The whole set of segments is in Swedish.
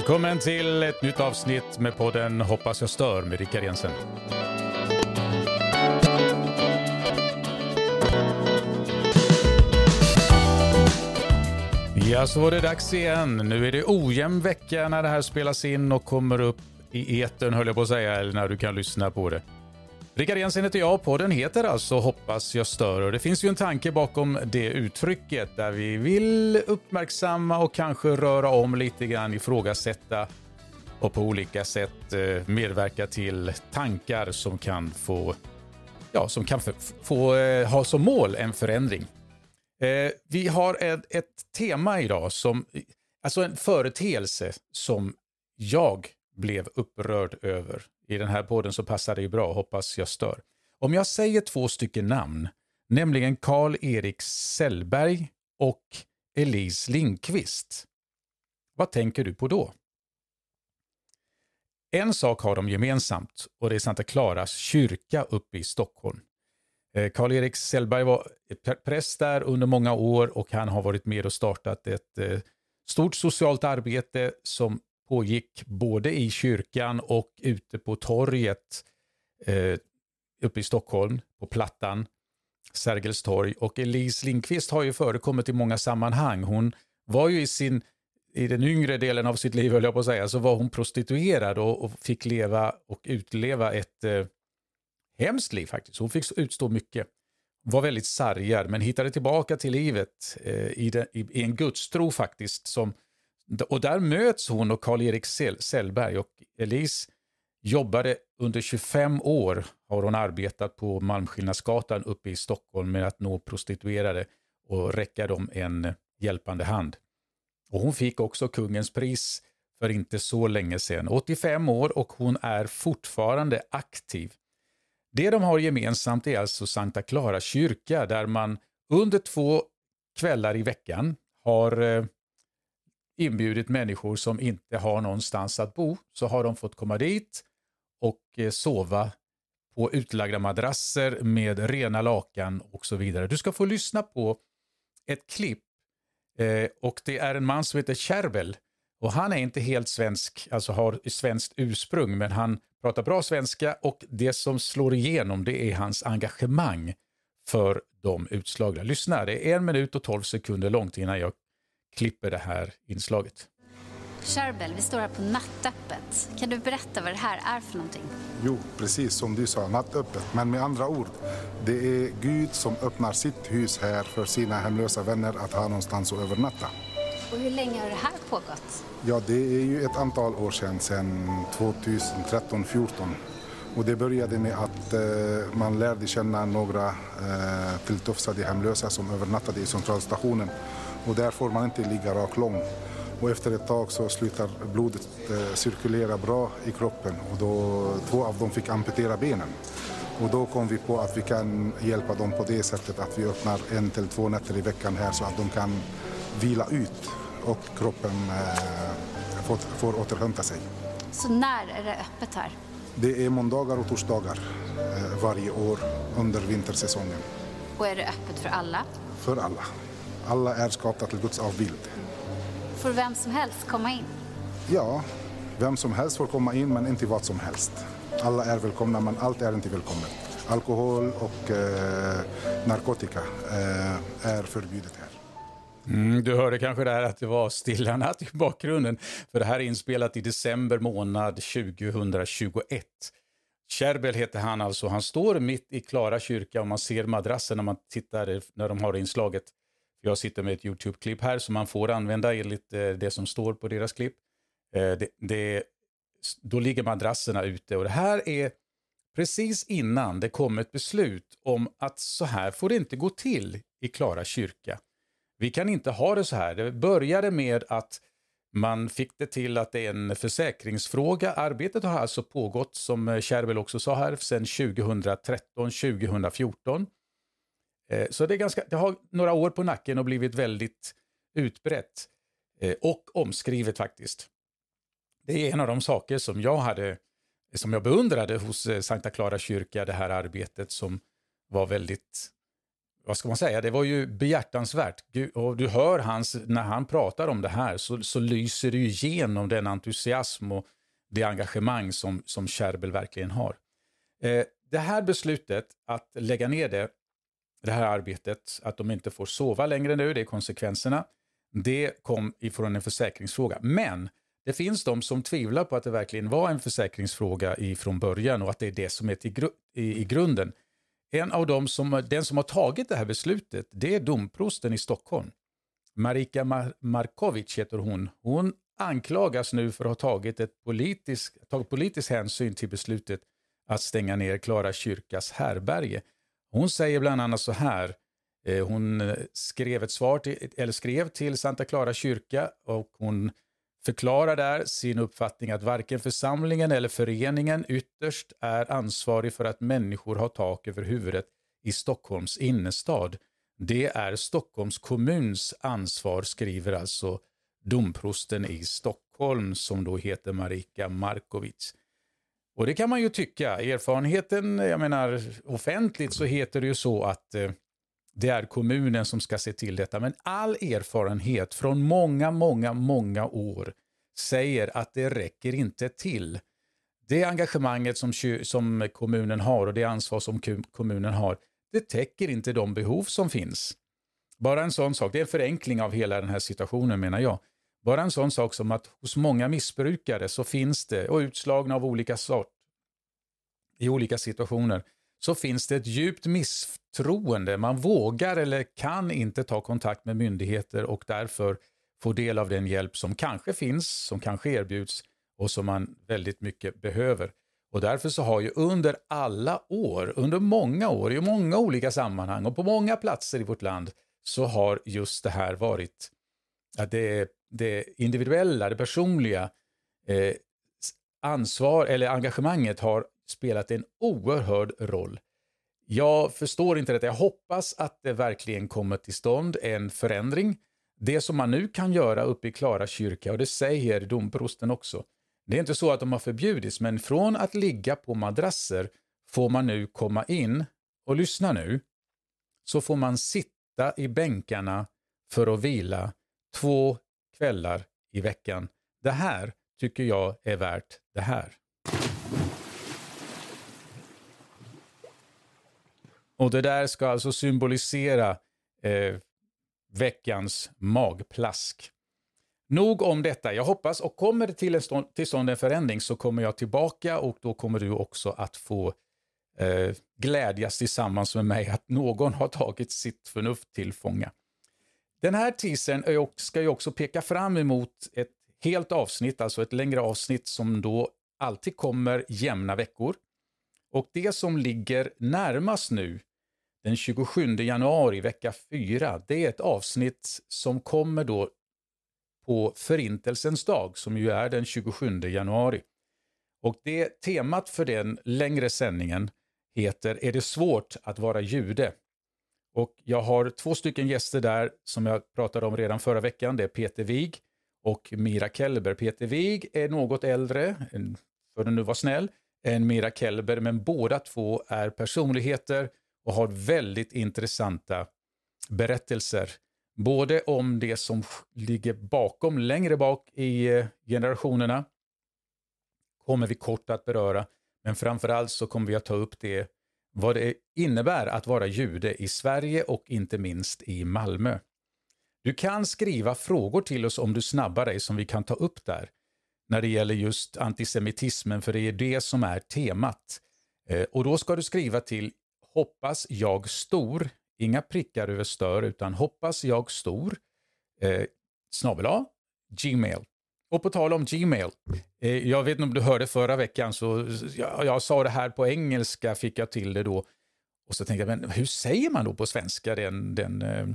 Välkommen till ett nytt avsnitt med podden Hoppas jag stör med Rickard Jensen. Ja, så var det dags igen. Nu är det ojämn vecka när det här spelas in och kommer upp i etern höll jag på att säga, eller när du kan lyssna på det. Rickard Jensen heter jag, podden heter alltså Hoppas jag stör och det finns ju en tanke bakom det uttrycket där vi vill uppmärksamma och kanske röra om lite grann, ifrågasätta och på olika sätt eh, medverka till tankar som kan få, ja, som kan få eh, ha som mål en förändring. Eh, vi har ett, ett tema idag som, alltså en företeelse som jag blev upprörd över. I den här podden så passar det ju bra, hoppas jag stör. Om jag säger två stycken namn, nämligen Karl-Erik Sellberg och Elise Lindqvist, vad tänker du på då? En sak har de gemensamt och det är Santa Claras kyrka uppe i Stockholm. Eh, Karl-Erik Sellberg var präst där under många år och han har varit med och startat ett eh, stort socialt arbete som pågick både i kyrkan och ute på torget eh, uppe i Stockholm, på Plattan, Sergels torg. Och Elise Lindqvist har ju förekommit i många sammanhang. Hon var ju i sin i den yngre delen av sitt liv, höll jag på att säga, så var hon prostituerad och, och fick leva och utleva ett eh, hemskt liv faktiskt. Hon fick utstå mycket. Var väldigt sargad, men hittade tillbaka till livet eh, i, den, i, i, en gudstro faktiskt som och där möts hon och Karl-Erik Sellberg och Elise jobbade under 25 år har hon arbetat på Malmskillnadsgatan uppe i Stockholm med att nå prostituerade och räcka dem en hjälpande hand. Och hon fick också kungens pris för inte så länge sedan. 85 år och hon är fortfarande aktiv. Det de har gemensamt är alltså Sankta Clara kyrka där man under två kvällar i veckan har eh, inbjudit människor som inte har någonstans att bo, så har de fått komma dit och eh, sova på utlagda madrasser med rena lakan och så vidare. Du ska få lyssna på ett klipp eh, och det är en man som heter Kärvel och han är inte helt svensk, alltså har svenskt ursprung, men han pratar bra svenska och det som slår igenom det är hans engagemang för de utslagna. Lyssna, det är en minut och tolv sekunder långt innan jag klipper det här inslaget. Charbel, vi står här på nattöppet. Kan du berätta vad det här är för någonting? Jo, precis som du sa, nattöppet. Men med andra ord, det är Gud som öppnar sitt hus här för sina hemlösa vänner att ha någonstans att övernatta. Och hur länge har det här pågått? Ja, det är ju ett antal år sedan, sedan 2013-14. Och det började med att eh, man lärde känna några eh, tilltufsade hemlösa som övernattade i centralstationen och där får man inte ligga rak lång. Och efter ett tag så slutar blodet eh, cirkulera bra i kroppen och då, två av dem fick amputera benen. Och då kom vi på att vi kan hjälpa dem på det sättet att vi öppnar en till två nätter i veckan här så att de kan vila ut och kroppen eh, får, får återhämta sig. Så när är det öppet här? Det är måndagar och torsdagar eh, varje år under vintersäsongen. Och är det öppet för alla? För alla. Alla är skapta till Guds avbild. Får vem som helst komma in? Ja, vem som helst får komma in men inte vad som helst. Alla är välkomna men allt är inte välkommet. Alkohol och eh, narkotika eh, är förbjudet här. Mm, du hörde kanske där att det var stilla natt i bakgrunden. För det här är inspelat i december månad 2021. Kerbel heter han alltså. Han står mitt i Klara kyrka och man ser madrassen när man tittar när de har inslaget. Jag sitter med ett YouTube-klipp här som man får använda enligt eh, det som står på deras klipp. Eh, det, det, då ligger madrasserna ute och det här är precis innan det kom ett beslut om att så här får det inte gå till i Klara kyrka. Vi kan inte ha det så här. Det började med att man fick det till att det är en försäkringsfråga. Arbetet har alltså pågått, som Kärvel också sa här, sedan 2013-2014. Eh, så det, är ganska, det har några år på nacken och blivit väldigt utbrett eh, och omskrivet faktiskt. Det är en av de saker som jag hade, som jag beundrade hos eh, Sankta Clara kyrka, det här arbetet som var väldigt vad ska man säga, det var ju behjärtansvärt. Och du hör hans, när han pratar om det här så, så lyser det ju igenom den entusiasm och det engagemang som, som Kärbel verkligen har. Eh, det här beslutet att lägga ner det, det här arbetet, att de inte får sova längre nu, det är konsekvenserna, det kom ifrån en försäkringsfråga. Men det finns de som tvivlar på att det verkligen var en försäkringsfråga ifrån början och att det är det som är till gru i, i grunden. En av dem som, den som har tagit det här beslutet, det är domprosten i Stockholm. Marika Mar Markovic heter hon. Hon anklagas nu för att ha tagit, ett politisk, tagit politisk hänsyn till beslutet att stänga ner Klara kyrkas härberge. Hon säger bland annat så här, eh, hon eh, skrev ett svar till, eller skrev till Santa Clara kyrka och hon förklarar där sin uppfattning att varken församlingen eller föreningen ytterst är ansvarig för att människor har tak över huvudet i Stockholms innerstad. Det är Stockholms kommuns ansvar, skriver alltså domprosten i Stockholm som då heter Marika Markovic. Och det kan man ju tycka. Erfarenheten, jag menar offentligt så heter det ju så att eh, det är kommunen som ska se till detta. Men all erfarenhet från många, många, många år säger att det räcker inte till. Det engagemanget som, som kommunen har och det ansvar som kommunen har, det täcker inte de behov som finns. Bara en sån sak, det är en förenkling av hela den här situationen menar jag. Bara en sån sak som att hos många missbrukare så finns det, och utslagna av olika sort, i olika situationer, så finns det ett djupt misstroende. Man vågar eller kan inte ta kontakt med myndigheter och därför få del av den hjälp som kanske finns, som kanske erbjuds och som man väldigt mycket behöver. Och därför så har ju under alla år, under många år, i många olika sammanhang och på många platser i vårt land så har just det här varit att det, det individuella, det personliga eh, ansvar eller engagemanget har spelat en oerhörd roll. Jag förstår inte detta. Jag hoppas att det verkligen kommer till stånd en förändring. Det som man nu kan göra uppe i Klara kyrka, och det säger domprosten också, det är inte så att de har förbjudits, men från att ligga på madrasser får man nu komma in, och lyssna nu, så får man sitta i bänkarna för att vila två kvällar i veckan. Det här tycker jag är värt det här. Och det där ska alltså symbolisera eh, veckans magplask. Nog om detta. Jag hoppas och kommer det till, stånd, till stånd en förändring så kommer jag tillbaka och då kommer du också att få eh, glädjas tillsammans med mig att någon har tagit sitt förnuft till fånga. Den här teasern ska ju också peka fram emot ett helt avsnitt, alltså ett längre avsnitt som då alltid kommer jämna veckor. Och det som ligger närmast nu den 27 januari, vecka 4. Det är ett avsnitt som kommer då på Förintelsens dag, som ju är den 27 januari. Och det temat för den längre sändningen heter Är det svårt att vara jude? Och jag har två stycken gäster där som jag pratade om redan förra veckan. Det är Peter Wig och Mira Kelber. Peter Wig är något äldre, för att nu vara snäll, än Mira Kelber, men båda två är personligheter och har väldigt intressanta berättelser. Både om det som ligger bakom, längre bak i eh, generationerna, kommer vi kort att beröra. Men framförallt så kommer vi att ta upp det, vad det innebär att vara jude i Sverige och inte minst i Malmö. Du kan skriva frågor till oss om du snabbar dig som vi kan ta upp där när det gäller just antisemitismen, för det är det som är temat. Eh, och då ska du skriva till hoppas jag stor, inga prickar över stör, utan hoppas jag stor, eh, snabel gmail. Och på tal om Gmail, eh, jag vet inte om du hörde förra veckan, så jag, jag sa det här på engelska, fick jag till det då. Och så tänkte jag, men hur säger man då på svenska den, den eh,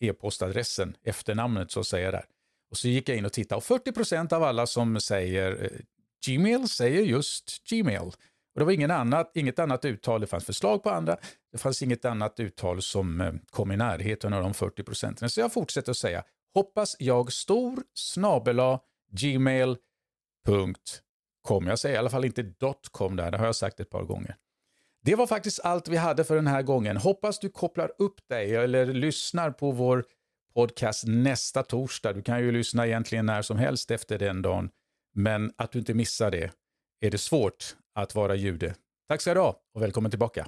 e-postadressen, efternamnet så att säga där. Och så gick jag in och tittade och 40% av alla som säger eh, Gmail säger just Gmail. Och det var ingen annat, inget annat uttal, det fanns förslag på andra, det fanns inget annat uttal som eh, kom i närheten av de 40 procenten. Så jag fortsätter att säga hoppas jag stor snabela gmail.com. Jag säger i alla fall inte .com där, det har jag sagt ett par gånger. Det var faktiskt allt vi hade för den här gången. Hoppas du kopplar upp dig eller lyssnar på vår podcast nästa torsdag. Du kan ju lyssna egentligen när som helst efter den dagen, men att du inte missar det är det svårt att vara jude. Tack ska du ha och välkommen tillbaka.